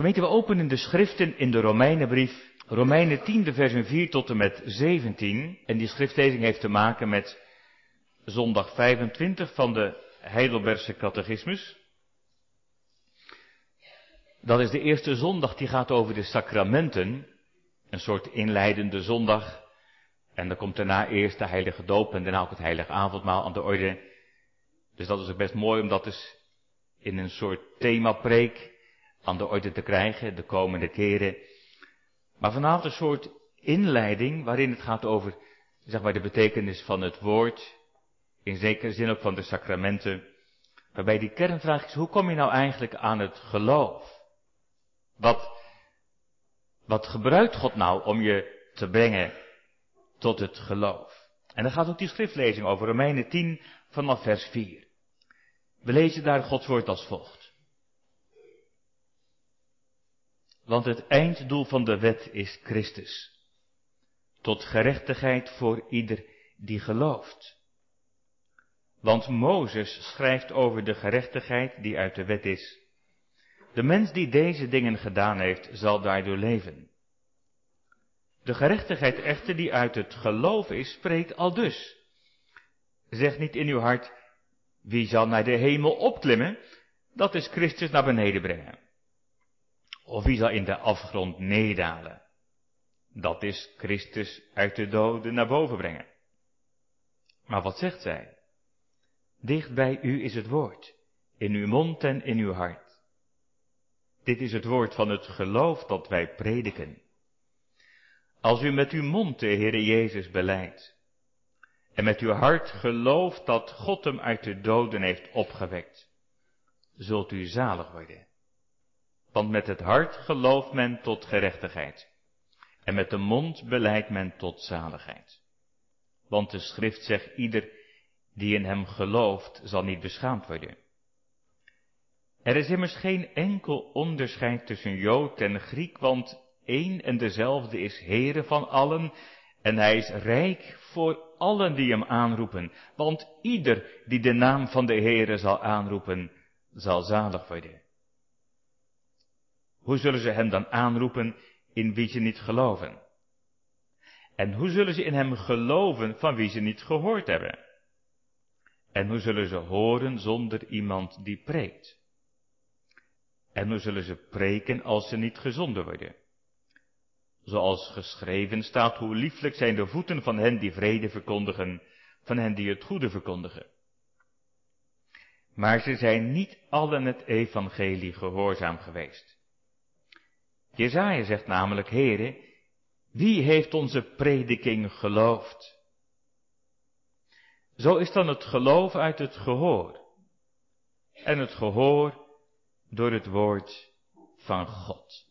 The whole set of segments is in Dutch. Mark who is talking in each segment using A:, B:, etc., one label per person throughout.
A: Gemeente, we openen de schriften in de Romeinenbrief, Romeinen 10, de versen 4 tot en met 17. En die schriftlezing heeft te maken met zondag 25 van de Heidelbergse catechismus. Dat is de eerste zondag die gaat over de sacramenten. Een soort inleidende zondag. En dan komt daarna eerst de heilige doop en daarna ook het heilige avondmaal aan de orde. Dus dat is ook best mooi om dat dus in een soort themapreek aan de orde te krijgen de komende keren. Maar vanavond een soort inleiding waarin het gaat over zeg maar, de betekenis van het woord. In zekere zin ook van de sacramenten. Waarbij die kernvraag is, hoe kom je nou eigenlijk aan het geloof? Wat, wat gebruikt God nou om je te brengen tot het geloof? En dan gaat ook die schriftlezing over Romeinen 10 vanaf vers 4. We lezen daar Gods woord als volgt. Want het einddoel van de wet is Christus. Tot gerechtigheid voor ieder die gelooft. Want Mozes schrijft over de gerechtigheid die uit de wet is. De mens die deze dingen gedaan heeft, zal daardoor leven. De gerechtigheid echter die uit het geloof is, spreekt al dus. Zeg niet in uw hart, wie zal naar de hemel opklimmen? Dat is Christus naar beneden brengen. Of wie zal in de afgrond neerdalen? Dat is Christus uit de doden naar boven brengen. Maar wat zegt zij? Dicht bij u is het woord, in uw mond en in uw hart. Dit is het woord van het geloof dat wij prediken. Als u met uw mond de Heere Jezus beleidt en met uw hart gelooft dat God hem uit de doden heeft opgewekt, zult u zalig worden. Want met het hart gelooft men tot gerechtigheid en met de mond beleidt men tot zaligheid. Want de schrift zegt ieder die in hem gelooft zal niet beschaamd worden. Er is immers geen enkel onderscheid tussen Jood en Griek, want één en dezelfde is Heere van allen en hij is rijk voor allen die hem aanroepen. Want ieder die de naam van de Heere zal aanroepen, zal zalig worden. Hoe zullen ze hem dan aanroepen in wie ze niet geloven? En hoe zullen ze in hem geloven van wie ze niet gehoord hebben? En hoe zullen ze horen zonder iemand die preekt? En hoe zullen ze preken als ze niet gezonden worden? Zoals geschreven staat, hoe lieflijk zijn de voeten van hen die vrede verkondigen, van hen die het goede verkondigen. Maar ze zijn niet allen het evangelie gehoorzaam geweest. Jezaja zegt namelijk, Heere, wie heeft onze prediking geloofd? Zo is dan het geloof uit het gehoor. En het gehoor door het woord van God.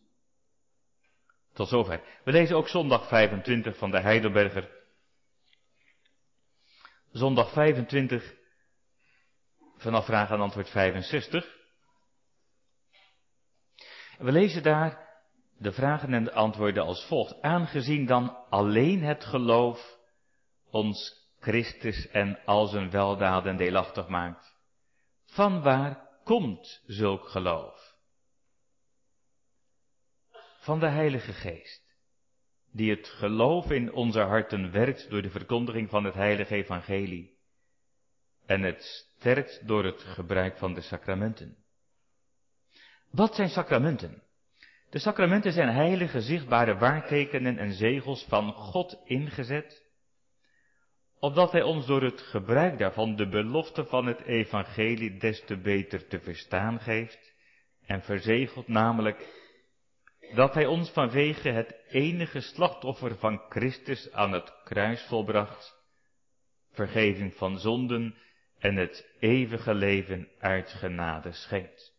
A: Tot zover. We lezen ook zondag 25 van de Heidelberger. Zondag 25 vanaf vraag en antwoord 65. We lezen daar de vragen en de antwoorden als volgt. Aangezien dan alleen het geloof ons Christus en al zijn weldaden deelachtig maakt. Van waar komt zulk geloof? Van de Heilige Geest, die het geloof in onze harten werkt door de verkondiging van het Heilige Evangelie en het sterkt door het gebruik van de sacramenten. Wat zijn sacramenten? De sacramenten zijn heilige zichtbare waartekenen en zegels van God ingezet opdat hij ons door het gebruik daarvan de belofte van het evangelie des te beter te verstaan geeft en verzegelt namelijk dat hij ons vanwege het enige slachtoffer van Christus aan het kruis volbracht, vergeving van zonden en het eeuwige leven uit genade schenkt.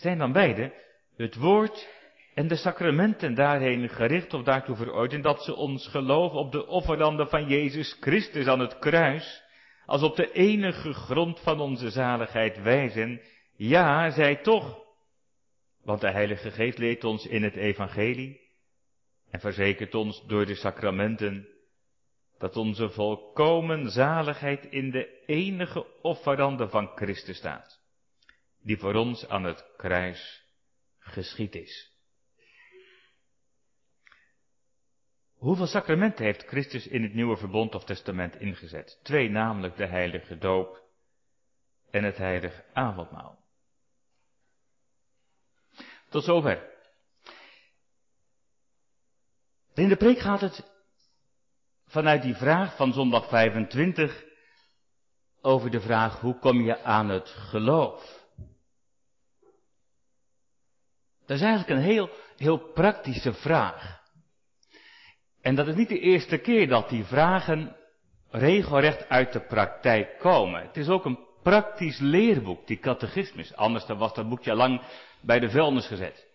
A: Zijn dan beide het woord en de sacramenten daarheen gericht of daartoe veroordeeld dat ze ons geloof op de offeranden van Jezus Christus aan het kruis, als op de enige grond van onze zaligheid wijzen, ja, zij toch. Want de Heilige Geest leert ons in het Evangelie en verzekert ons door de sacramenten dat onze volkomen zaligheid in de enige offerande van Christus staat. Die voor ons aan het kruis geschied is. Hoeveel sacramenten heeft Christus in het Nieuwe Verbond of Testament ingezet? Twee, namelijk de heilige doop en het heilige avondmaal. Tot zover. In de preek gaat het vanuit die vraag van zondag 25 over de vraag hoe kom je aan het geloof? Dat is eigenlijk een heel, heel praktische vraag. En dat is niet de eerste keer dat die vragen regelrecht uit de praktijk komen. Het is ook een praktisch leerboek, die catechismus. Anders dan was dat boekje lang bij de vuilnis gezet.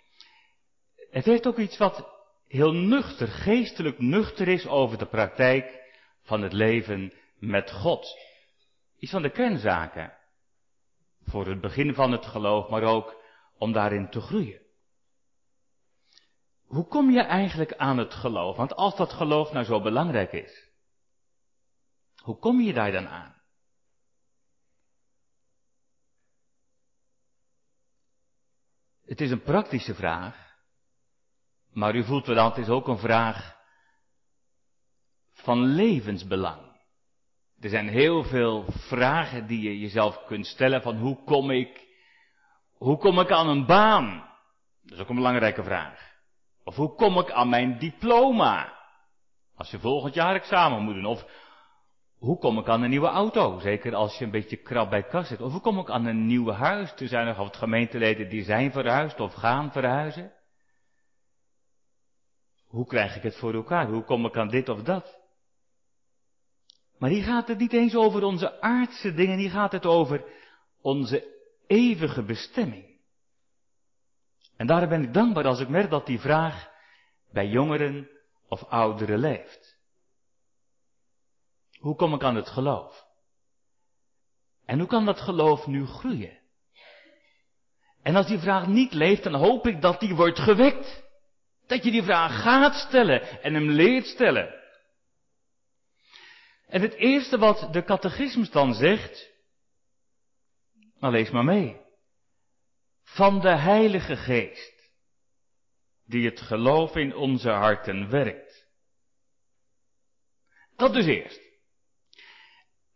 A: Het heeft ook iets wat heel nuchter, geestelijk nuchter is over de praktijk van het leven met God. Iets van de kernzaken. Voor het begin van het geloof, maar ook om daarin te groeien. Hoe kom je eigenlijk aan het geloof? Want als dat geloof nou zo belangrijk is, hoe kom je daar dan aan? Het is een praktische vraag, maar u voelt wel dat het is ook een vraag van levensbelang. Er zijn heel veel vragen die je jezelf kunt stellen van hoe kom ik, hoe kom ik aan een baan? Dat is ook een belangrijke vraag. Of hoe kom ik aan mijn diploma? Als je volgend jaar examen moet doen. Of hoe kom ik aan een nieuwe auto? Zeker als je een beetje krap bij kas zit. Of hoe kom ik aan een nieuw huis? Er zijn nog wat gemeenteleden die zijn verhuisd of gaan verhuizen. Hoe krijg ik het voor elkaar? Hoe kom ik aan dit of dat? Maar hier gaat het niet eens over onze aardse dingen, hier gaat het over onze eeuwige bestemming. En daarom ben ik dankbaar als ik merk dat die vraag bij jongeren of ouderen leeft. Hoe kom ik aan het geloof? En hoe kan dat geloof nu groeien? En als die vraag niet leeft, dan hoop ik dat die wordt gewekt. Dat je die vraag gaat stellen en hem leert stellen. En het eerste wat de catechismus dan zegt, nou lees maar mee van de Heilige Geest, die het geloof in onze harten werkt. Dat dus eerst.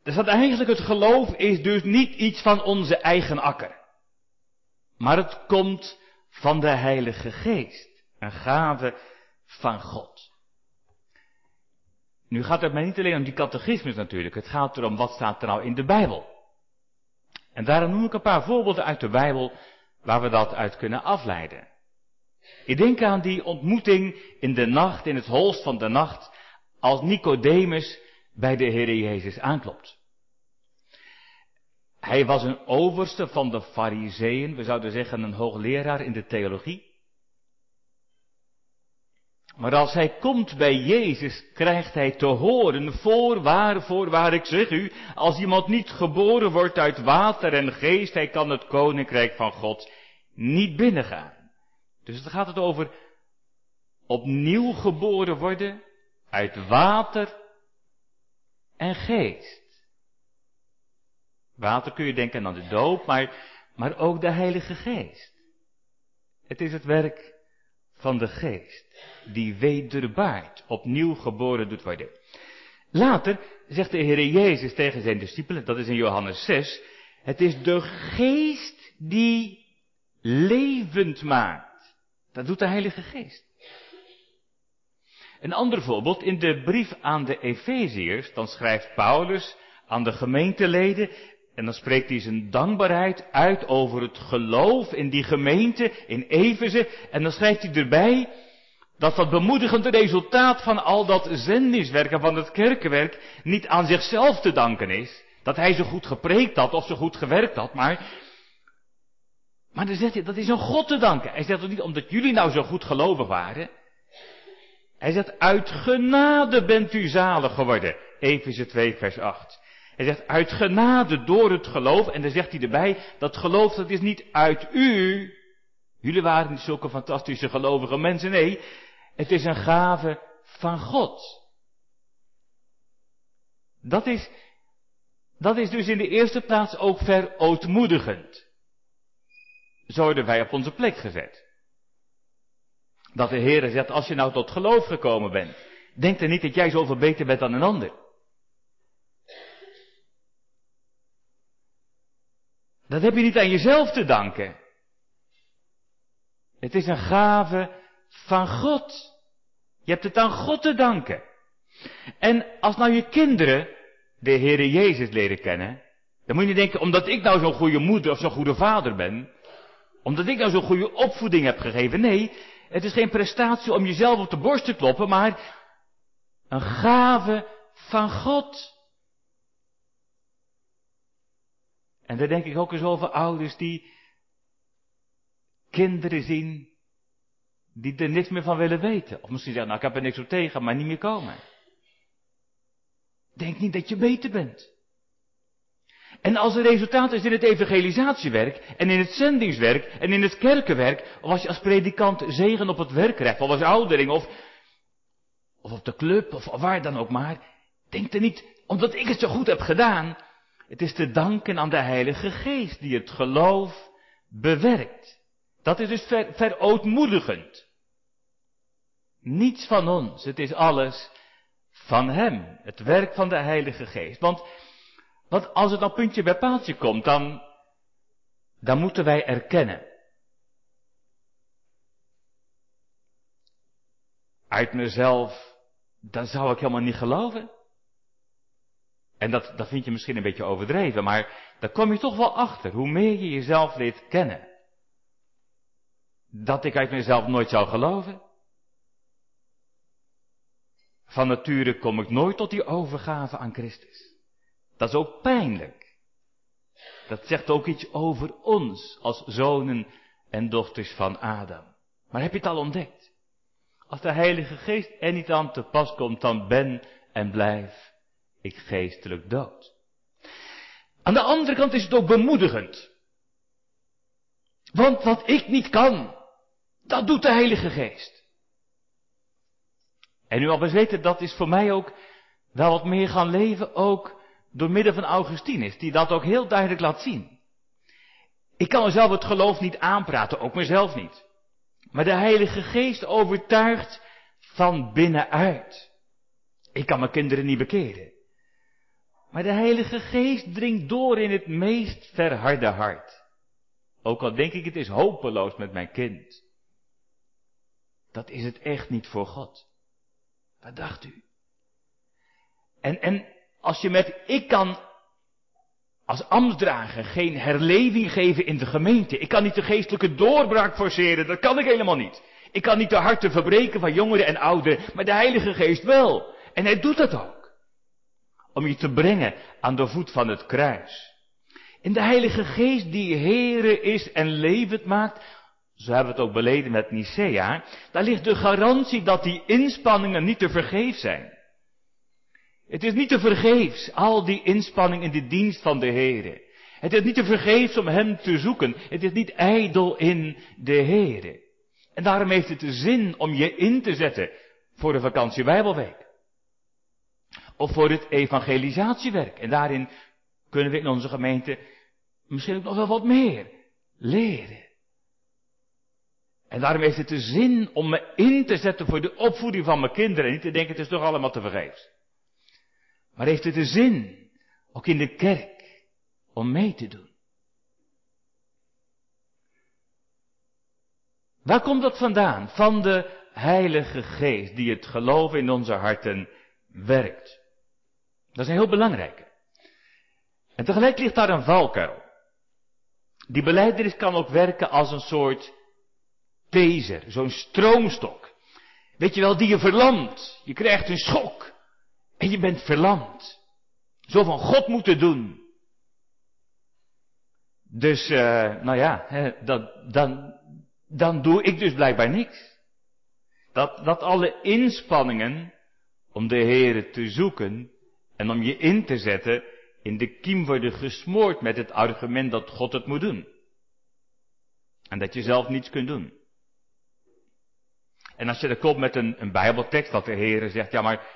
A: Dus dat eigenlijk het geloof is dus niet iets van onze eigen akker. Maar het komt van de Heilige Geest. Een gave van God. Nu gaat het mij niet alleen om die catechismus natuurlijk. Het gaat erom wat staat er nou in de Bijbel. En daarom noem ik een paar voorbeelden uit de Bijbel waar we dat uit kunnen afleiden. Ik denk aan die ontmoeting in de nacht, in het holst van de nacht, als Nicodemus bij de Heer Jezus aanklopt. Hij was een overste van de fariseeën, we zouden zeggen een hoogleraar in de theologie. Maar als hij komt bij Jezus, krijgt hij te horen, voorwaar, voorwaar, ik zeg u, als iemand niet geboren wordt uit water en geest, hij kan het koninkrijk van God niet binnengaan. Dus het gaat het over opnieuw geboren worden uit water en geest. Water kun je denken aan de doop, maar, maar ook de Heilige Geest. Het is het werk van de geest, die wederbaard, opnieuw geboren doet worden. Later zegt de Heer Jezus tegen zijn discipelen, dat is in Johannes 6, het is de geest die levend maakt. Dat doet de Heilige Geest. Een ander voorbeeld, in de brief aan de Efeziërs, dan schrijft Paulus aan de gemeenteleden, en dan spreekt hij zijn dankbaarheid uit over het geloof in die gemeente in Efeze. En dan schrijft hij erbij dat dat bemoedigende resultaat van al dat zendingswerken van het kerkenwerk niet aan zichzelf te danken is. Dat hij zo goed gepreekt had of zo goed gewerkt had, maar, maar dan zegt hij, dat is aan God te danken. Hij zegt het niet omdat jullie nou zo goed gelovig waren. Hij zegt, uit genade bent u zalig geworden. Efeze 2 vers 8. Hij zegt uit genade door het geloof. En dan zegt hij erbij, dat geloof dat is niet uit u. Jullie waren niet zulke fantastische gelovige mensen. Nee, het is een gave van God. Dat is, dat is dus in de eerste plaats ook verootmoedigend. zo worden wij op onze plek gezet. Dat de Heer zegt, als je nou tot geloof gekomen bent, denk er niet dat jij zoveel beter bent dan een ander. Dat heb je niet aan jezelf te danken. Het is een gave van God. Je hebt het aan God te danken. En als nou je kinderen de Heere Jezus leren kennen, dan moet je niet denken, omdat ik nou zo'n goede moeder of zo'n goede vader ben, omdat ik nou zo'n goede opvoeding heb gegeven. Nee, het is geen prestatie om jezelf op de borst te kloppen, maar een gave van God. En daar denk ik ook eens over ouders die kinderen zien die er niks meer van willen weten. Of misschien zeggen, nou ik heb er niks op tegen, maar niet meer komen. Denk niet dat je beter bent. En als er resultaat is in het evangelisatiewerk en in het zendingswerk en in het kerkenwerk, of als je als predikant zegen op het werk krijgt, of als oudering, of, of op de club, of waar dan ook maar, denk er niet, omdat ik het zo goed heb gedaan, het is te danken aan de Heilige Geest die het geloof bewerkt. Dat is dus ver, verootmoedigend. Niets van ons, het is alles van Hem. Het werk van de Heilige Geest. Want, want als het nou puntje bij paaltje komt, dan, dan moeten wij erkennen. Uit mezelf, dat zou ik helemaal niet geloven. En dat, dat vind je misschien een beetje overdreven, maar daar kom je toch wel achter. Hoe meer je jezelf leert kennen. Dat ik uit mezelf nooit zou geloven. Van nature kom ik nooit tot die overgave aan Christus. Dat is ook pijnlijk. Dat zegt ook iets over ons als zonen en dochters van Adam. Maar heb je het al ontdekt? Als de Heilige Geest er niet aan te pas komt, dan ben en blijf ik geestelijk dood. Aan de andere kant is het ook bemoedigend. Want wat ik niet kan, dat doet de Heilige Geest. En u al weten, dat is voor mij ook wel wat meer gaan leven, ook door middel van Augustinus, die dat ook heel duidelijk laat zien. Ik kan mezelf het geloof niet aanpraten, ook mezelf niet. Maar de Heilige Geest overtuigt van binnenuit. Ik kan mijn kinderen niet bekeren. Maar de Heilige Geest dringt door in het meest verharde hart. Ook al denk ik het is hopeloos met mijn kind. Dat is het echt niet voor God. Wat dacht u? En, en als je met ik kan als ambtsdrager geen herleving geven in de gemeente. Ik kan niet de geestelijke doorbraak forceren. Dat kan ik helemaal niet. Ik kan niet de harten verbreken van jongeren en ouderen. Maar de Heilige Geest wel. En hij doet dat ook om je te brengen aan de voet van het kruis. In de Heilige Geest die Heere is en levend maakt, zo hebben we het ook beleden met Nicea, daar ligt de garantie dat die inspanningen niet te vergeef zijn. Het is niet te vergeefs, al die inspanning in de dienst van de Heere. Het is niet te vergeefs om Hem te zoeken. Het is niet ijdel in de Heere. En daarom heeft het de zin om je in te zetten voor de vakantie Bijbelweek of voor het evangelisatiewerk. En daarin kunnen we in onze gemeente misschien ook nog wel wat meer leren. En daarom heeft het de zin om me in te zetten voor de opvoeding van mijn kinderen. En niet te denken, het is toch allemaal te vergeefs. Maar heeft het de zin, ook in de kerk, om mee te doen. Waar komt dat vandaan? Van de Heilige Geest die het geloven in onze harten werkt. Dat is een heel belangrijke. En tegelijk ligt daar een valkuil. Die beleidenis kan ook werken als een soort taser, zo'n stroomstok. Weet je wel, die je verlamt. Je krijgt een schok. En je bent verlamd. Zo van God moeten doen. Dus, uh, nou ja, dat, dan, dan doe ik dus blijkbaar niks. Dat, dat alle inspanningen om de Heere te zoeken, en om je in te zetten, in de kiem worden gesmoord met het argument dat God het moet doen. En dat je zelf niets kunt doen. En als je er komt met een, een bijbeltekst, dat de Heer zegt, ja maar,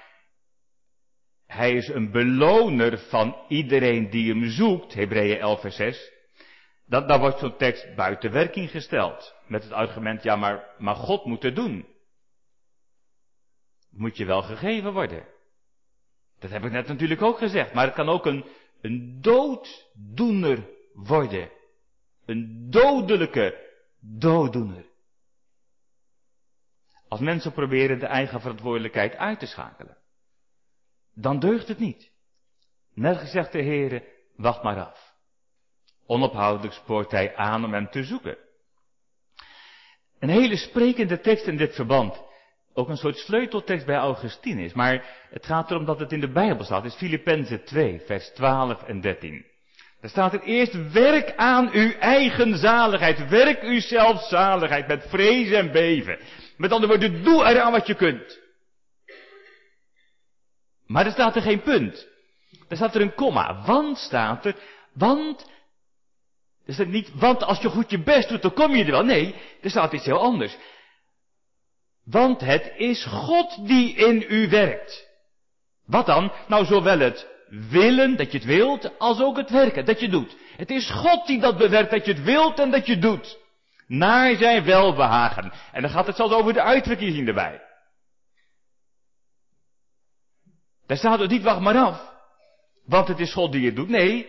A: hij is een beloner van iedereen die hem zoekt, Hebreeën 11 vers 6, dan, dan wordt zo'n tekst buiten werking gesteld. Met het argument, ja maar, maar God moet het doen. Moet je wel gegeven worden. Dat heb ik net natuurlijk ook gezegd, maar het kan ook een, een dooddoener worden. Een dodelijke dooddoener. Als mensen proberen de eigen verantwoordelijkheid uit te schakelen, dan deugt het niet. Net gezegd de Heere, wacht maar af. Onophoudelijk spoort hij aan om hem te zoeken. Een hele sprekende tekst in dit verband. Ook een soort sleuteltekst bij Augustinus. Maar het gaat erom dat het in de Bijbel staat. Is Filippenzen 2, vers 12 en 13. Daar staat er eerst, werk aan uw eigen zaligheid. Werk uw zelfzaligheid met vrees en beven. Met andere woorden, doe eraan wat je kunt. Maar er staat er geen punt. Er staat er een komma. Want staat er, want, er staat niet, want als je goed je best doet, dan kom je er wel. Nee, er staat iets heel anders. Want het is God die in u werkt. Wat dan? Nou, zowel het willen, dat je het wilt, als ook het werken, dat je doet. Het is God die dat bewerkt, dat je het wilt en dat je doet. Naar zijn welbehagen. En dan gaat het zelfs over de uitverkiezing erbij. Daar staat het niet, wacht maar af. Want het is God die het doet. Nee,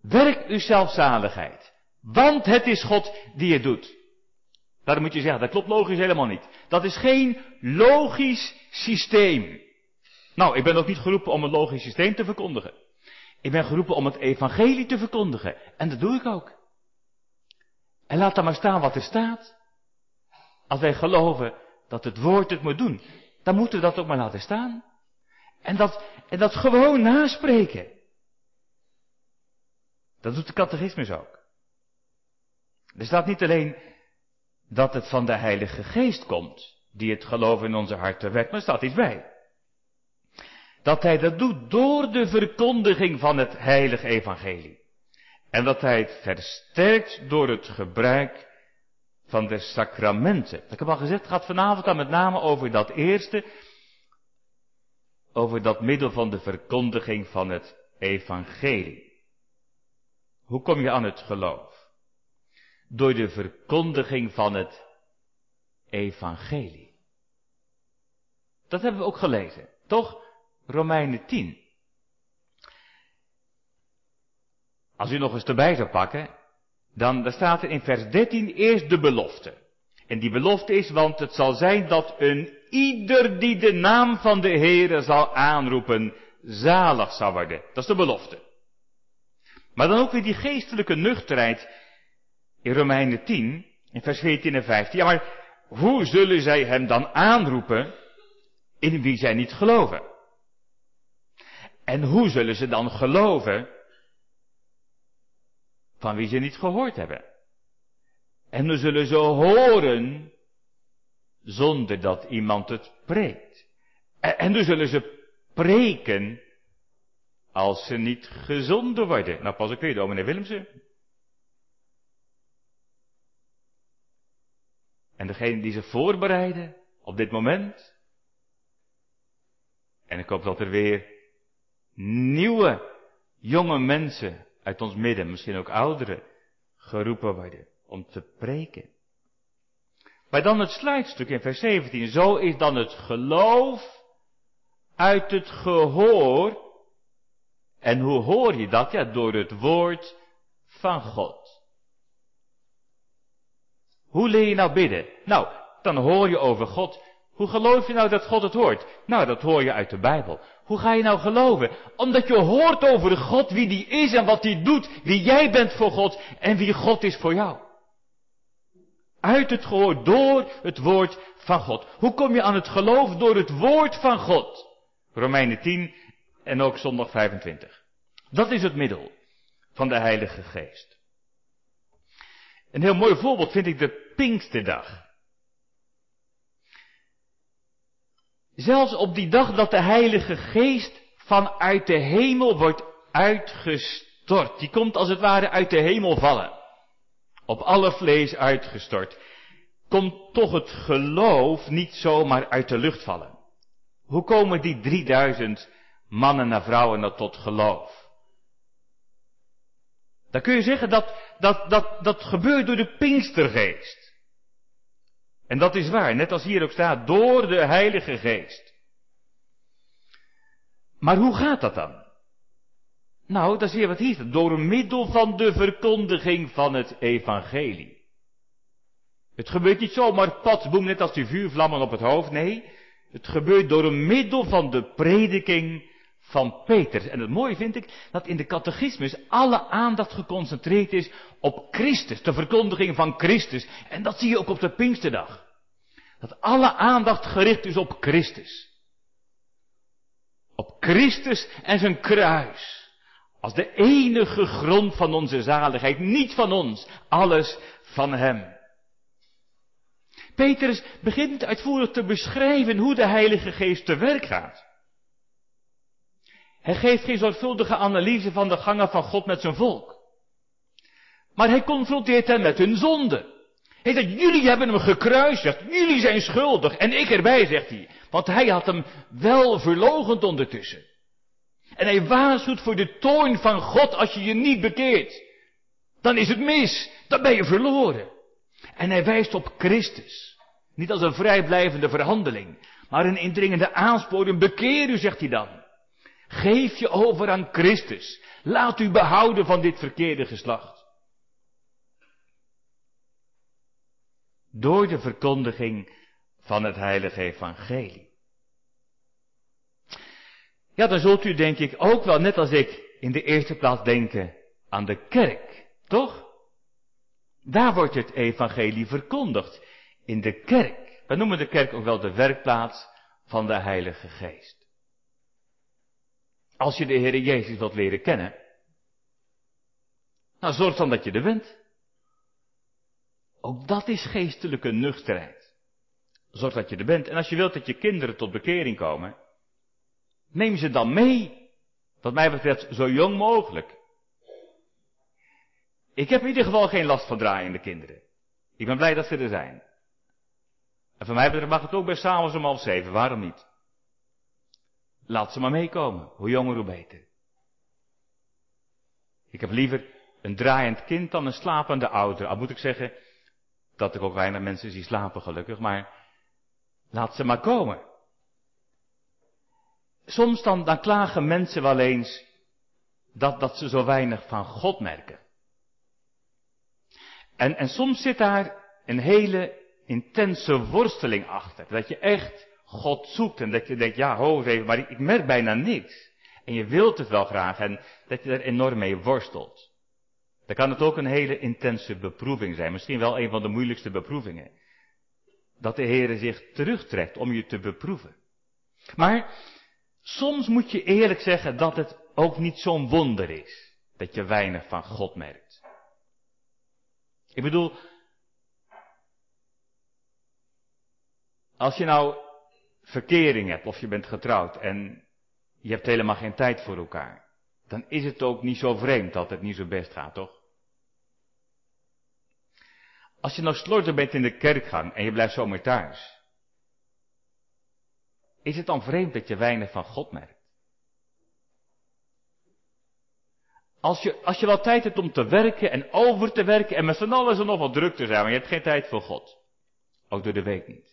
A: werk uw zelfzaligheid. Want het is God die het doet. Daarom moet je zeggen, dat klopt logisch helemaal niet. Dat is geen logisch systeem. Nou, ik ben ook niet geroepen om een logisch systeem te verkondigen. Ik ben geroepen om het evangelie te verkondigen. En dat doe ik ook. En laat dan maar staan wat er staat. Als wij geloven dat het woord het moet doen, dan moeten we dat ook maar laten staan. En dat, en dat gewoon naspreken. Dat doet de catechismus ook. Er staat niet alleen dat het van de Heilige Geest komt, die het geloof in onze harten wekt, maar staat iets bij. Dat hij dat doet door de verkondiging van het heilige evangelie. En dat hij het versterkt door het gebruik van de sacramenten. Ik heb al gezegd, het gaat vanavond dan met name over dat eerste, over dat middel van de verkondiging van het evangelie. Hoe kom je aan het geloof? Door de verkondiging van het evangelie. Dat hebben we ook gelezen, toch? Romeinen 10. Als u nog eens erbij zou pakken, dan daar staat er in vers 13 eerst de belofte. En die belofte is, want het zal zijn dat een ieder die de naam van de Heere zal aanroepen, zalig zal worden. Dat is de belofte. Maar dan ook weer die geestelijke nuchterheid in Romeinen 10, in vers 14 en 15. Ja, maar hoe zullen zij hem dan aanroepen in wie zij niet geloven? En hoe zullen ze dan geloven van wie ze niet gehoord hebben? En hoe zullen ze horen zonder dat iemand het preekt? En hoe zullen ze preken als ze niet gezonden worden? Nou pas ik weer, dominee Willemsen. En degene die ze voorbereiden op dit moment. En ik hoop dat er weer nieuwe, jonge mensen uit ons midden, misschien ook ouderen, geroepen worden om te preken. Maar dan het sluitstuk in vers 17. Zo is dan het geloof uit het gehoor. En hoe hoor je dat? Ja, door het woord van God. Hoe leer je nou bidden? Nou, dan hoor je over God. Hoe geloof je nou dat God het hoort? Nou, dat hoor je uit de Bijbel. Hoe ga je nou geloven? Omdat je hoort over God, wie die is en wat die doet, wie jij bent voor God en wie God is voor jou. Uit het gehoor, door het woord van God. Hoe kom je aan het geloof? Door het woord van God. Romeinen 10 en ook zondag 25. Dat is het middel van de Heilige Geest. Een heel mooi voorbeeld vind ik de Pinksterdag. Zelfs op die dag dat de Heilige Geest vanuit de hemel wordt uitgestort. Die komt als het ware uit de hemel vallen. Op alle vlees uitgestort. Komt toch het geloof niet zomaar uit de lucht vallen. Hoe komen die 3000 mannen en vrouwen dat tot geloof? Dan kun je zeggen dat dat, dat, dat gebeurt door de Pinkstergeest. En dat is waar, net als hier ook staat, door de Heilige Geest. Maar hoe gaat dat dan? Nou, dat zie je wat hier staat. Door middel van de verkondiging van het evangelie. Het gebeurt niet zomaar patsboem, net als die vuurvlammen op het hoofd. Nee, het gebeurt door middel van de prediking van Peter. En het mooie vind ik dat in de catechismus alle aandacht geconcentreerd is op Christus, de verkondiging van Christus. En dat zie je ook op de Pinksterdag. Dat alle aandacht gericht is op Christus. Op Christus en zijn kruis. Als de enige grond van onze zaligheid. Niet van ons, alles van Hem. Petrus begint uitvoerig te beschrijven hoe de Heilige Geest te werk gaat. Hij geeft geen zorgvuldige analyse van de gangen van God met zijn volk. Maar hij confronteert hen met hun zonde. Hij zegt, jullie hebben hem gekruisigd, jullie zijn schuldig. En ik erbij, zegt hij. Want hij had hem wel verlogend ondertussen. En hij waarschuwt voor de toorn van God als je je niet bekeert. Dan is het mis, dan ben je verloren. En hij wijst op Christus. Niet als een vrijblijvende verhandeling, maar een indringende aansporing. Bekeer u, zegt hij dan. Geef je over aan Christus. Laat u behouden van dit verkeerde geslacht. Door de verkondiging van het heilige evangelie. Ja, dan zult u denk ik ook wel, net als ik, in de eerste plaats denken aan de kerk, toch? Daar wordt het evangelie verkondigd, in de kerk. We noemen de kerk ook wel de werkplaats van de Heilige Geest. Als je de Heer Jezus wilt leren kennen, nou zorg dan dat je er bent. Ook dat is geestelijke nuchterheid. Zorg dat je er bent. En als je wilt dat je kinderen tot bekering komen, neem ze dan mee. Wat mij betreft zo jong mogelijk. Ik heb in ieder geval geen last van draaiende kinderen. Ik ben blij dat ze er zijn. En van mij betreft mag het ook bij s'avonds om half zeven, waarom niet? Laat ze maar meekomen, hoe jonger hoe beter. Ik heb liever een draaiend kind dan een slapende ouder. Al moet ik zeggen dat ik ook weinig mensen zie slapen gelukkig, maar laat ze maar komen. Soms dan, dan klagen mensen wel eens dat, dat ze zo weinig van God merken. En, en soms zit daar een hele intense worsteling achter. Dat je echt God zoekt en dat je denkt, ja, ho maar ik, merk bijna niks. En je wilt het wel graag en dat je er enorm mee worstelt. Dan kan het ook een hele intense beproeving zijn. Misschien wel een van de moeilijkste beproevingen. Dat de Heere zich terugtrekt om je te beproeven. Maar soms moet je eerlijk zeggen dat het ook niet zo'n wonder is. Dat je weinig van God merkt. Ik bedoel, als je nou verkering hebt of je bent getrouwd en je hebt helemaal geen tijd voor elkaar, dan is het ook niet zo vreemd dat het niet zo best gaat, toch? Als je nou slordig bent in de kerkgang en je blijft zomaar thuis, is het dan vreemd dat je weinig van God merkt? Als je, als je wel tijd hebt om te werken en over te werken en met z'n allen er nog wat druk te zijn, maar je hebt geen tijd voor God. Ook door de week niet.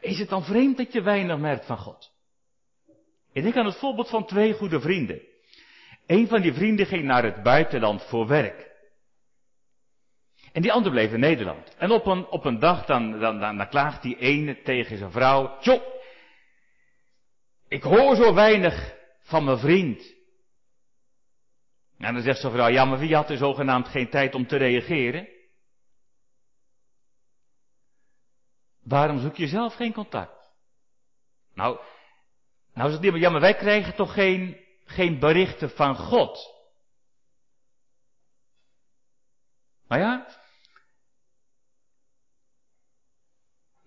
A: Is het dan vreemd dat je weinig merkt van God? Ik denk aan het voorbeeld van twee goede vrienden. Een van die vrienden ging naar het buitenland voor werk. En die ander bleef in Nederland. En op een, op een dag dan, dan, dan, klaagt die ene tegen zijn vrouw. Tjo, ik hoor zo weinig van mijn vriend. En dan zegt zijn vrouw, ja maar wie had er zogenaamd geen tijd om te reageren? Waarom zoek je zelf geen contact? Nou, nou is het niet, ja, maar wij krijgen toch geen, geen berichten van God. Nou ja,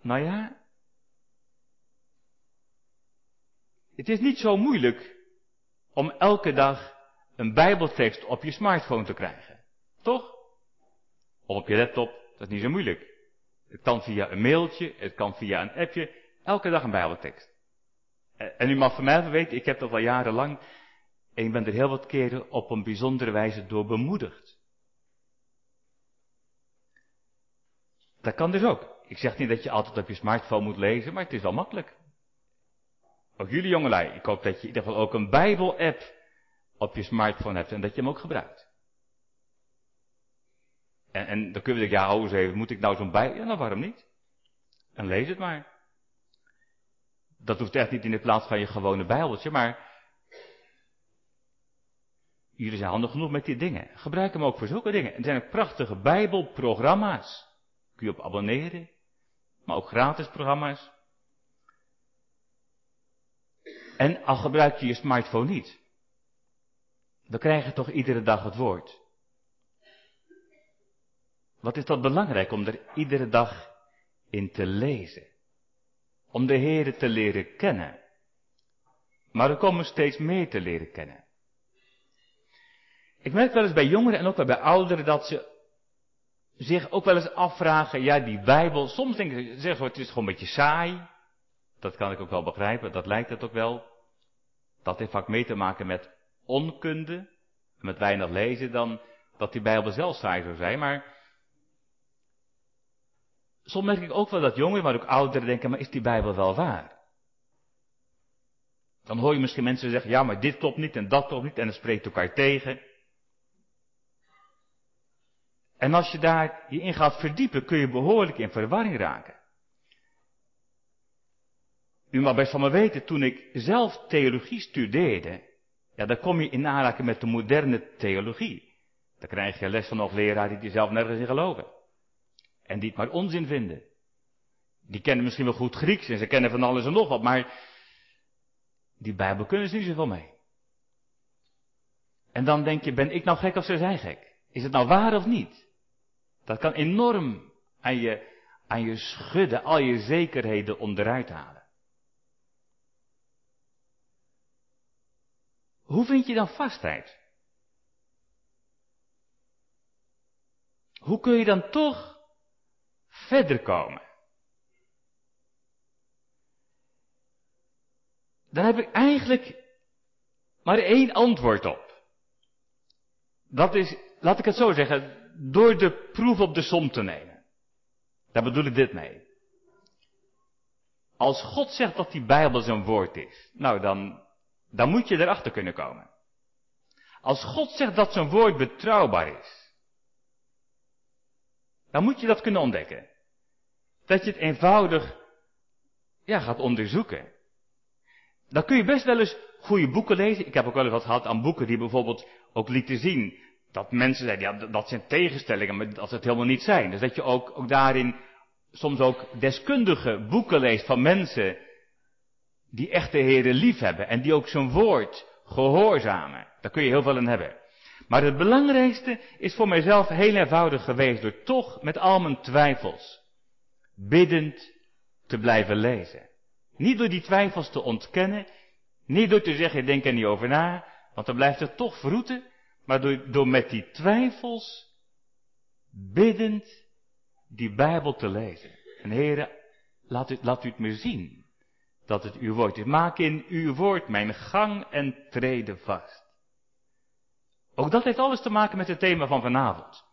A: nou ja, het is niet zo moeilijk om elke dag een bijbeltekst op je smartphone te krijgen. Toch? Of op je laptop, dat is niet zo moeilijk. Het kan via een mailtje, het kan via een appje, elke dag een bijbeltekst. En u mag van mij weten, ik heb dat al jarenlang. En je bent er heel wat keren op een bijzondere wijze door bemoedigd. Dat kan dus ook. Ik zeg niet dat je altijd op je smartphone moet lezen, maar het is wel makkelijk. Ook jullie jongelui, ik hoop dat je in ieder geval ook een Bijbel-app op je smartphone hebt en dat je hem ook gebruikt. En, en dan kunnen we denken, ja, hou eens even, moet ik nou zo'n Bijbel? Ja, nou waarom niet? En lees het maar. Dat hoeft echt niet in de plaats van je gewone Bijbeltje, maar jullie zijn handig genoeg met die dingen. Gebruik hem ook voor zulke dingen. Er zijn ook prachtige Bijbelprogramma's. Kun je op abonneren, maar ook gratis programma's. En al gebruik je je smartphone niet, dan krijg je toch iedere dag het woord. Wat is dat belangrijk om er iedere dag in te lezen? Om de Heer te leren kennen. Maar er komen steeds meer te leren kennen. Ik merk wel eens bij jongeren en ook bij ouderen dat ze zich ook wel eens afvragen, ja die Bijbel, soms denken ze, zeggen ze, het is gewoon een beetje saai. Dat kan ik ook wel begrijpen, dat lijkt het ook wel. Dat heeft vaak mee te maken met onkunde, met weinig lezen, dan dat die Bijbel zelf saai zou zijn. Maar soms merk ik ook wel dat jongeren, maar ook ouderen denken, maar is die Bijbel wel waar? Dan hoor je misschien mensen zeggen, ja maar dit klopt niet en dat klopt niet en het spreekt elkaar tegen. En als je daar je in gaat verdiepen, kun je behoorlijk in verwarring raken. U mag best van me weten, toen ik zelf theologie studeerde, ja, dan kom je in aanraking met de moderne theologie. Dan krijg je les van nog leraren die zelf nergens in geloven. En die het maar onzin vinden. Die kennen misschien wel goed Grieks en ze kennen van alles en nog wat, maar die Bijbel kunnen ze niet zoveel mee. En dan denk je, ben ik nou gek of ze zijn gek? Is het nou waar of niet? Dat kan enorm aan je, aan je schudden, al je zekerheden onderuit halen. Hoe vind je dan vastheid? Hoe kun je dan toch verder komen? Daar heb ik eigenlijk maar één antwoord op. Dat is, laat ik het zo zeggen, door de proef op de som te nemen. Daar bedoel ik dit mee. Als God zegt dat die Bijbel zijn woord is, nou dan dan moet je erachter kunnen komen. Als God zegt dat zijn woord betrouwbaar is, dan moet je dat kunnen ontdekken. Dat je het eenvoudig ja, gaat onderzoeken. Dan kun je best wel eens goede boeken lezen. Ik heb ook wel eens wat gehad aan boeken die bijvoorbeeld ook lieten zien dat mensen zeiden, ja, dat zijn tegenstellingen, maar dat ze het helemaal niet zijn. Dus dat je ook, ook daarin soms ook deskundige boeken leest van mensen die echt de Heere lief hebben en die ook zijn woord gehoorzamen. Daar kun je heel veel in hebben. Maar het belangrijkste is voor mijzelf heel eenvoudig geweest door toch met al mijn twijfels biddend te blijven lezen. Niet door die twijfels te ontkennen, niet door te zeggen ik denk er niet over na, want dan blijft het toch vroeten, maar door, door met die twijfels biddend die Bijbel te lezen. En heren, laat u, laat u het me zien dat het uw woord is. Maak in uw woord mijn gang en treden vast. Ook dat heeft alles te maken met het thema van vanavond.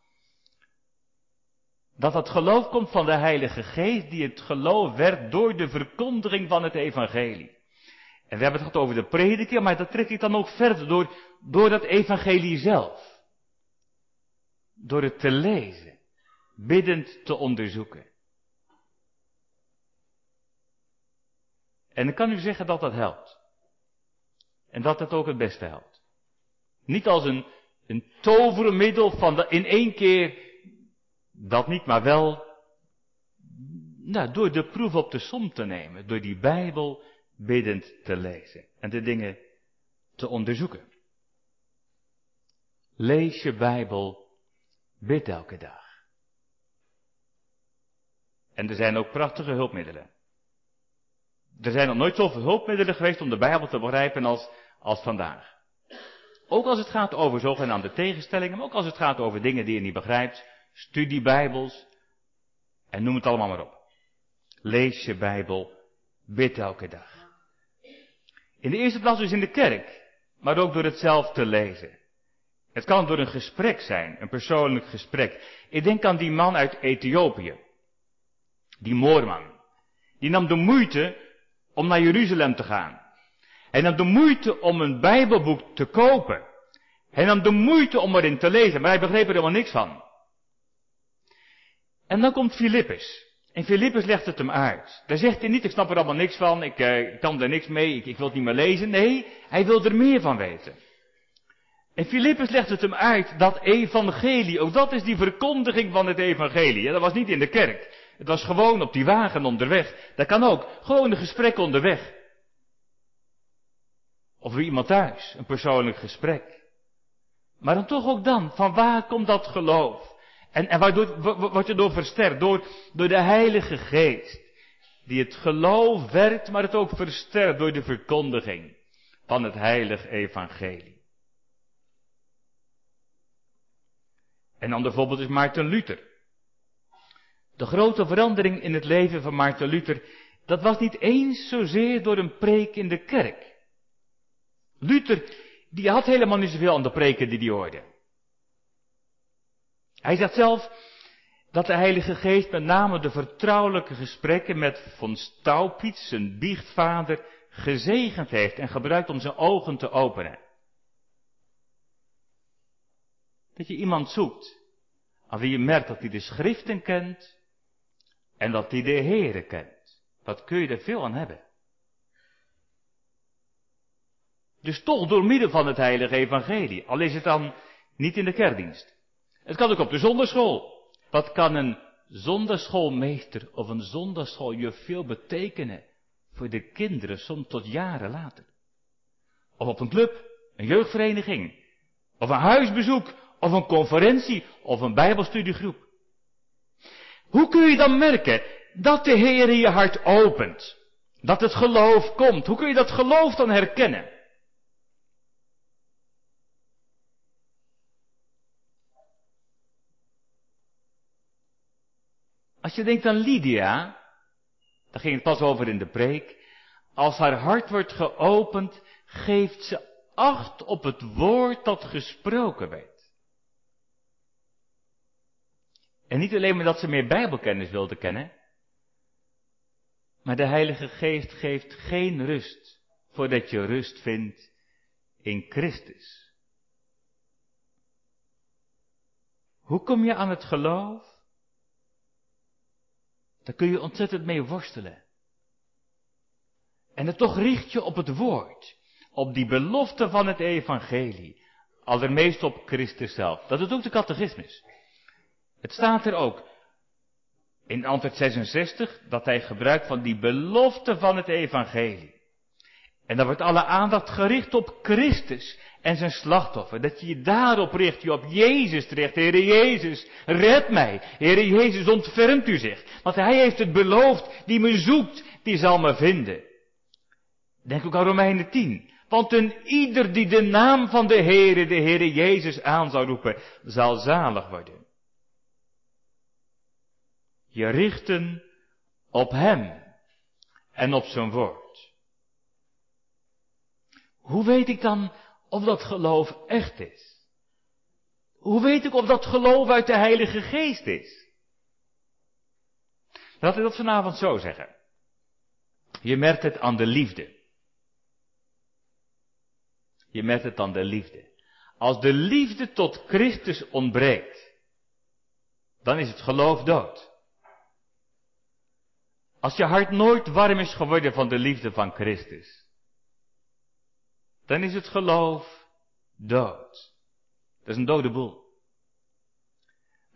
A: Dat het geloof komt van de Heilige Geest, die het geloof werd door de verkondiging van het Evangelie. En we hebben het gehad over de prediking, maar dat trek ik dan ook verder door, door dat Evangelie zelf. Door het te lezen, biddend te onderzoeken. En ik kan u zeggen dat dat helpt. En dat het ook het beste helpt. Niet als een, een tovermiddel van de, in één keer, dat niet, maar wel nou, door de proef op de som te nemen, door die Bijbel biddend te lezen en de dingen te onderzoeken. Lees je Bijbel, bid elke dag. En er zijn ook prachtige hulpmiddelen. Er zijn nog nooit zoveel hulpmiddelen geweest om de Bijbel te begrijpen als, als vandaag. Ook als het gaat over zogenaamde tegenstellingen, maar ook als het gaat over dingen die je niet begrijpt. Studie Bijbels en noem het allemaal maar op. Lees je Bijbel, bid elke dag. In de eerste plaats dus in de kerk. maar ook door het zelf te lezen. Het kan door een gesprek zijn, een persoonlijk gesprek. Ik denk aan die man uit Ethiopië, die Moorman. Die nam de moeite om naar Jeruzalem te gaan. Hij nam de moeite om een Bijbelboek te kopen. Hij nam de moeite om erin te lezen, maar hij begreep er helemaal niks van. En dan komt Filippus. En Filippus legt het hem uit. Daar zegt hij niet, ik snap er allemaal niks van, ik, eh, kan er niks mee, ik, ik wil het niet meer lezen. Nee, hij wil er meer van weten. En Filippus legt het hem uit, dat evangelie, ook dat is die verkondiging van het evangelie. Dat was niet in de kerk. Het was gewoon op die wagen onderweg. Dat kan ook. Gewoon een gesprek onderweg. Of bij iemand thuis, een persoonlijk gesprek. Maar dan toch ook dan, van waar komt dat geloof? En, en waardoor wordt je door versterkt? Door, door de Heilige Geest. Die het geloof werkt, maar het ook versterkt door de verkondiging van het Heilige Evangelie. En ander voorbeeld is Maarten Luther. De grote verandering in het leven van Maarten Luther, dat was niet eens zozeer door een preek in de kerk. Luther, die had helemaal niet zoveel aan de preken die hij hoorde. Hij zegt zelf dat de Heilige Geest met name de vertrouwelijke gesprekken met von Staupitz, zijn biechtvader, gezegend heeft en gebruikt om zijn ogen te openen. Dat je iemand zoekt aan wie je merkt dat hij de schriften kent en dat hij de Heere kent. Wat kun je er veel aan hebben? Dus toch door middel van het heilige evangelie. Al is het dan niet in de kerkdienst. Het kan ook op de zonderschool. Wat kan een zonderschoolmeester of een zonderschooljuf veel betekenen voor de kinderen, soms tot jaren later? Of op een club, een jeugdvereniging, of een huisbezoek, of een conferentie, of een bijbelstudiegroep. Hoe kun je dan merken dat de Heer je hart opent? Dat het geloof komt. Hoe kun je dat geloof dan herkennen? Als je denkt aan Lydia, daar ging het pas over in de preek. Als haar hart wordt geopend, geeft ze acht op het woord dat gesproken werd. En niet alleen maar dat ze meer Bijbelkennis wilde kennen, maar de Heilige Geest geeft geen rust voordat je rust vindt in Christus. Hoe kom je aan het geloof? Daar kun je ontzettend mee worstelen. En het toch richt je op het woord, op die belofte van het evangelie, allermeest op Christus zelf. Dat is ook de catechismus. Het staat er ook in antwoord 66 dat hij gebruikt van die belofte van het evangelie. En dan wordt alle aandacht gericht op Christus en zijn slachtoffer. Dat je je daarop richt, je op Jezus terecht. Heere Jezus, red mij. Heere Jezus, ontfermt u zich. Want hij heeft het beloofd, die me zoekt, die zal me vinden. Denk ook aan Romeinen 10. Want een ieder die de naam van de Heere, de Heere Jezus aan zal roepen, zal zalig worden. Je richten op Hem en op zijn woord. Hoe weet ik dan of dat geloof echt is? Hoe weet ik of dat geloof uit de Heilige Geest is? Laat ik dat vanavond zo zeggen. Je merkt het aan de liefde. Je merkt het aan de liefde. Als de liefde tot Christus ontbreekt, dan is het geloof dood. Als je hart nooit warm is geworden van de liefde van Christus, dan is het geloof dood. Dat is een dode boel.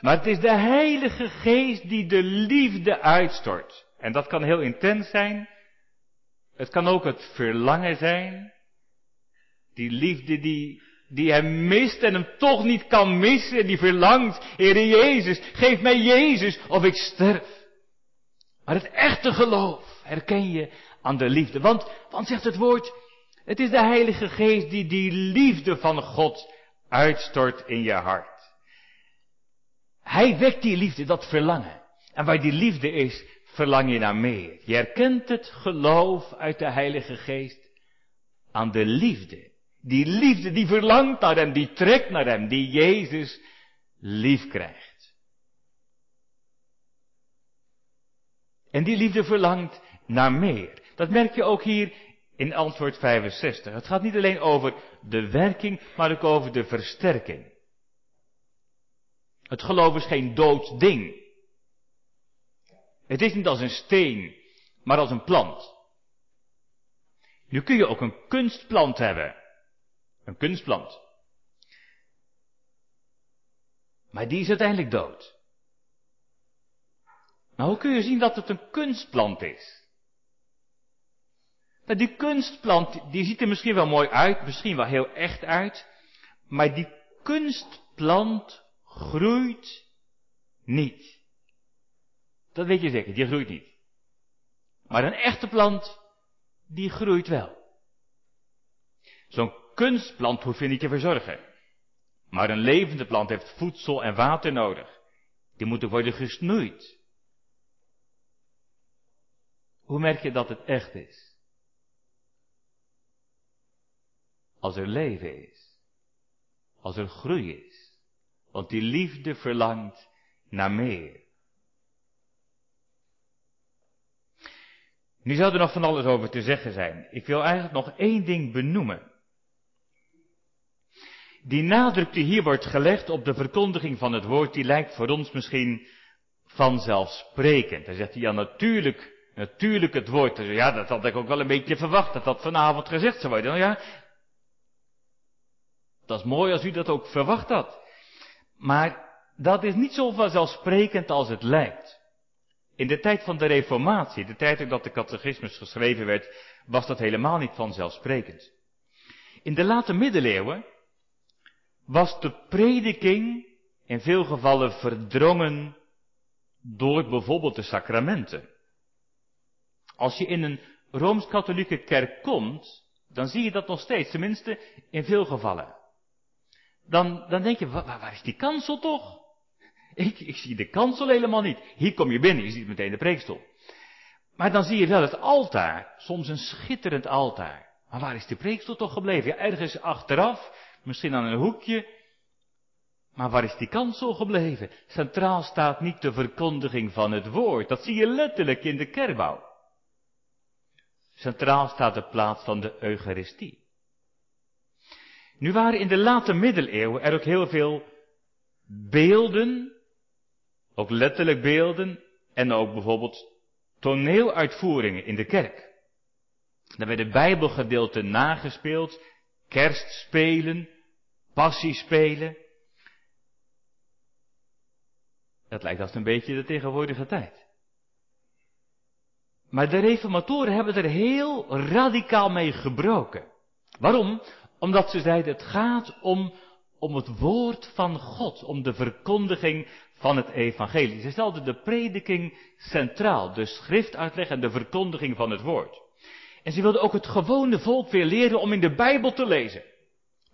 A: Maar het is de Heilige Geest die de liefde uitstort. En dat kan heel intens zijn. Het kan ook het verlangen zijn. Die liefde die, die hem mist en hem toch niet kan missen. Die verlangt, Heere Jezus, geef mij Jezus of ik sterf. Maar het echte geloof herken je aan de liefde. Want, want zegt het woord, het is de Heilige Geest die die liefde van God uitstort in je hart. Hij wekt die liefde, dat verlangen. En waar die liefde is, verlang je naar meer. Je herkent het geloof uit de Heilige Geest aan de liefde Die liefde die verlangt naar hem, die trekt naar hem, die Jezus lief krijgt. En die liefde verlangt naar meer. Dat merk je ook hier in antwoord 65. Het gaat niet alleen over de werking, maar ook over de versterking. Het geloof is geen dood ding. Het is niet als een steen, maar als een plant. Nu kun je ook een kunstplant hebben. Een kunstplant. Maar die is uiteindelijk dood. Maar hoe kun je zien dat het een kunstplant is? Nou, die kunstplant, die ziet er misschien wel mooi uit, misschien wel heel echt uit, maar die kunstplant groeit niet. Dat weet je zeker, die groeit niet. Maar een echte plant, die groeit wel. Zo'n kunstplant hoef je niet te verzorgen. Maar een levende plant heeft voedsel en water nodig. Die moeten worden gesnoeid. Hoe merk je dat het echt is? Als er leven is. Als er groei is. Want die liefde verlangt naar meer. Nu zou er nog van alles over te zeggen zijn. Ik wil eigenlijk nog één ding benoemen. Die nadruk die hier wordt gelegd op de verkondiging van het woord, die lijkt voor ons misschien vanzelfsprekend. Dan zegt hij, ja natuurlijk, natuurlijk het woord. Ja, dat had ik ook wel een beetje verwacht, dat dat vanavond gezegd zou worden. Nou ja, dat is mooi als u dat ook verwacht had. Maar dat is niet zo vanzelfsprekend als het lijkt. In de tijd van de Reformatie, de tijd dat de catechismus geschreven werd, was dat helemaal niet vanzelfsprekend. In de late middeleeuwen was de prediking in veel gevallen verdrongen door bijvoorbeeld de sacramenten. Als je in een Rooms-Katholieke kerk komt, dan zie je dat nog steeds, tenminste in veel gevallen. Dan, dan denk je, waar, waar is die kansel toch? Ik, ik zie de kansel helemaal niet. Hier kom je binnen, je ziet meteen de preekstoel. Maar dan zie je wel het altaar, soms een schitterend altaar. Maar waar is de preekstoel toch gebleven? Ja, ergens achteraf, misschien aan een hoekje. Maar waar is die kansel gebleven? Centraal staat niet de verkondiging van het woord. Dat zie je letterlijk in de kerkbouw. Centraal staat de plaats van de Eucharistie. Nu waren in de late middeleeuwen er ook heel veel beelden, ook letterlijk beelden, en ook bijvoorbeeld toneeluitvoeringen in de kerk. Daar werden bijbelgedeelten nagespeeld, kerstspelen, passiespelen. Dat lijkt als een beetje de tegenwoordige tijd. Maar de reformatoren hebben er heel radicaal mee gebroken. Waarom? Omdat ze zeiden, het gaat om, om het woord van God, om de verkondiging van het evangelie. Ze stelden de prediking centraal, de schriftuitleg en de verkondiging van het woord. En ze wilden ook het gewone volk weer leren om in de Bijbel te lezen.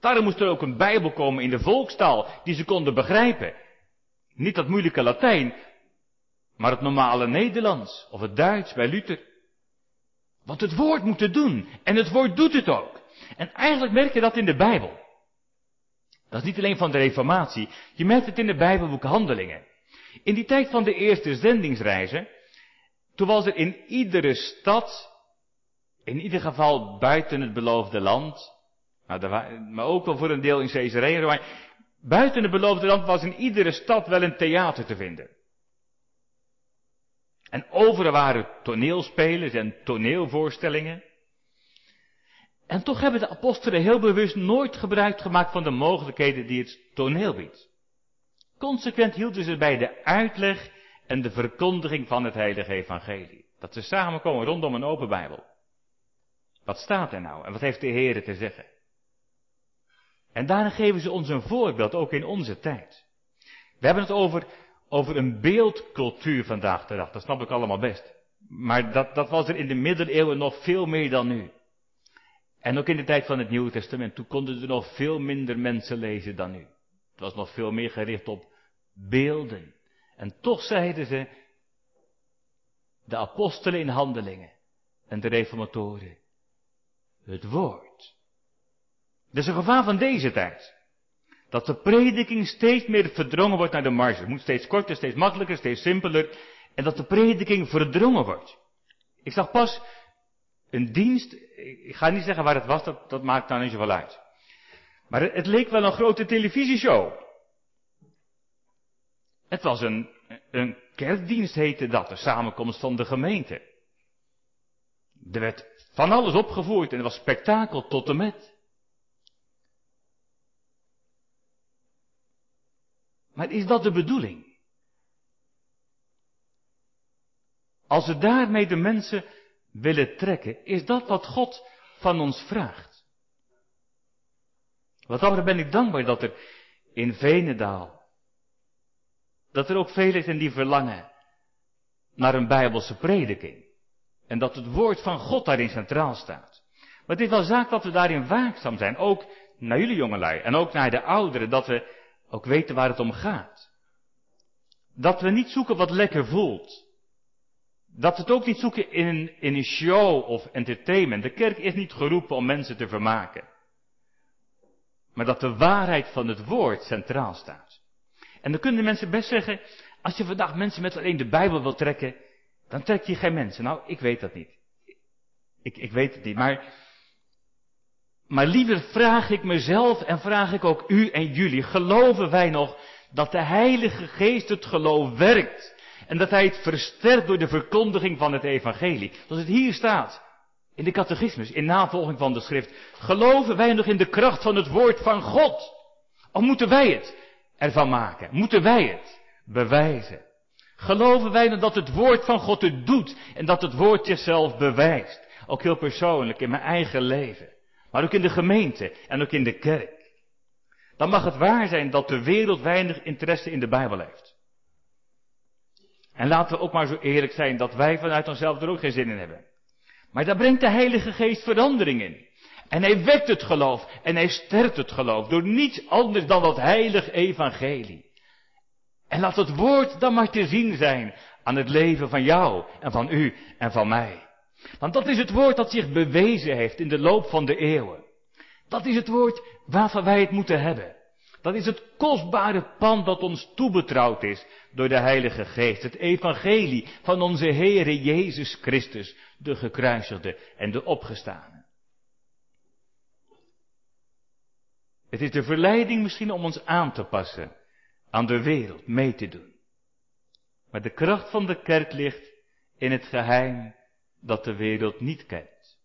A: Daarom moest er ook een Bijbel komen in de volkstaal, die ze konden begrijpen. Niet dat moeilijke Latijn, maar het normale Nederlands of het Duits bij Luther. Want het woord moet het doen. En het woord doet het ook. En eigenlijk merk je dat in de Bijbel. Dat is niet alleen van de Reformatie. Je merkt het in de Bijbelboek Handelingen. In die tijd van de eerste zendingsreizen, toen was er in iedere stad, in ieder geval buiten het beloofde land, nou, maar ook wel voor een deel in Caesarea, buiten het beloofde land was in iedere stad wel een theater te vinden. En overal waren toneelspelers en toneelvoorstellingen. En toch hebben de apostelen heel bewust nooit gebruik gemaakt van de mogelijkheden die het toneel biedt. Consequent hielden ze bij de uitleg en de verkondiging van het heilige evangelie. Dat ze samenkomen rondom een open Bijbel. Wat staat er nou en wat heeft de Heer te zeggen? En daarin geven ze ons een voorbeeld, ook in onze tijd. We hebben het over, over een beeldcultuur vandaag de dag, dat snap ik allemaal best. Maar dat, dat was er in de middeleeuwen nog veel meer dan nu. En ook in de tijd van het Nieuwe Testament, toen konden er nog veel minder mensen lezen dan nu. Het was nog veel meer gericht op beelden. En toch zeiden ze, de apostelen in handelingen en de reformatoren, het woord. Dat is een gevaar van deze tijd. Dat de prediking steeds meer verdrongen wordt naar de marge. Het moet steeds korter, steeds makkelijker, steeds simpeler. En dat de prediking verdrongen wordt. Ik zag pas een dienst, ik ga niet zeggen waar het was, dat, dat maakt nou niet zoveel uit. Maar het, leek wel een grote televisieshow. Het was een, een kerkdienst heette dat, de samenkomst van de gemeente. Er werd van alles opgevoerd en het was spektakel tot en met. Maar is dat de bedoeling? Als we daarmee de mensen willen trekken, is dat wat God van ons vraagt. Wat dan ben ik dankbaar dat er in Venendaal, dat er ook velen zijn die verlangen naar een bijbelse prediking. En dat het woord van God daarin centraal staat. Maar het is wel zaak dat we daarin waakzaam zijn. Ook naar jullie jongelui en ook naar de ouderen. Dat we ook weten waar het om gaat. Dat we niet zoeken wat lekker voelt. Dat het ook niet zoeken in in een show of entertainment. De kerk is niet geroepen om mensen te vermaken. Maar dat de waarheid van het woord centraal staat. En dan kunnen mensen best zeggen, als je vandaag mensen met alleen de Bijbel wil trekken, dan trek je geen mensen. Nou, ik weet dat niet. Ik, ik weet het niet. Maar, maar liever vraag ik mezelf en vraag ik ook u en jullie. Geloven wij nog dat de Heilige Geest het geloof werkt? En dat Hij het versterkt door de verkondiging van het Evangelie. Zoals het hier staat. In de catechismus, in navolging van de schrift. Geloven wij nog in de kracht van het woord van God? Of moeten wij het ervan maken? Moeten wij het bewijzen? Geloven wij dan dat het woord van God het doet en dat het woord zichzelf bewijst? Ook heel persoonlijk in mijn eigen leven. Maar ook in de gemeente en ook in de kerk. Dan mag het waar zijn dat de wereld weinig interesse in de Bijbel heeft. En laten we ook maar zo eerlijk zijn dat wij vanuit onszelf er ook geen zin in hebben. Maar daar brengt de Heilige Geest verandering in. En hij wekt het geloof en hij sterkt het geloof door niets anders dan dat heilig evangelie. En laat het woord dan maar te zien zijn aan het leven van jou en van u en van mij. Want dat is het woord dat zich bewezen heeft in de loop van de eeuwen. Dat is het woord waarvan wij het moeten hebben. Dat is het kostbare pand dat ons toebetrouwd is door de Heilige Geest. Het evangelie van onze Heere Jezus Christus, de gekruisigde en de opgestane. Het is de verleiding misschien om ons aan te passen aan de wereld mee te doen. Maar de kracht van de kerk ligt in het geheim dat de wereld niet kent.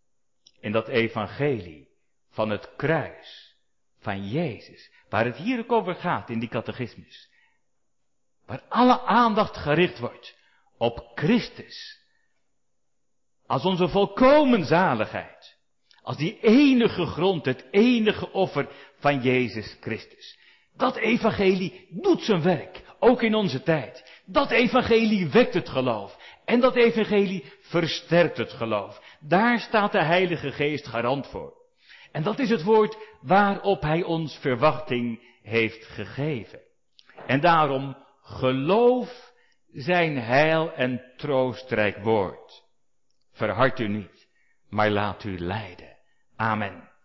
A: In dat evangelie van het kruis van Jezus, waar het hier ook over gaat in die catechismus. Waar alle aandacht gericht wordt op Christus. Als onze volkomen zaligheid. Als die enige grond, het enige offer van Jezus Christus. Dat evangelie doet zijn werk, ook in onze tijd. Dat evangelie wekt het geloof. En dat evangelie versterkt het geloof. Daar staat de Heilige Geest garant voor. En dat is het woord waarop Hij ons verwachting heeft gegeven. En daarom geloof zijn heil en troostrijk woord. Verhard u niet, maar laat u leiden. Amen.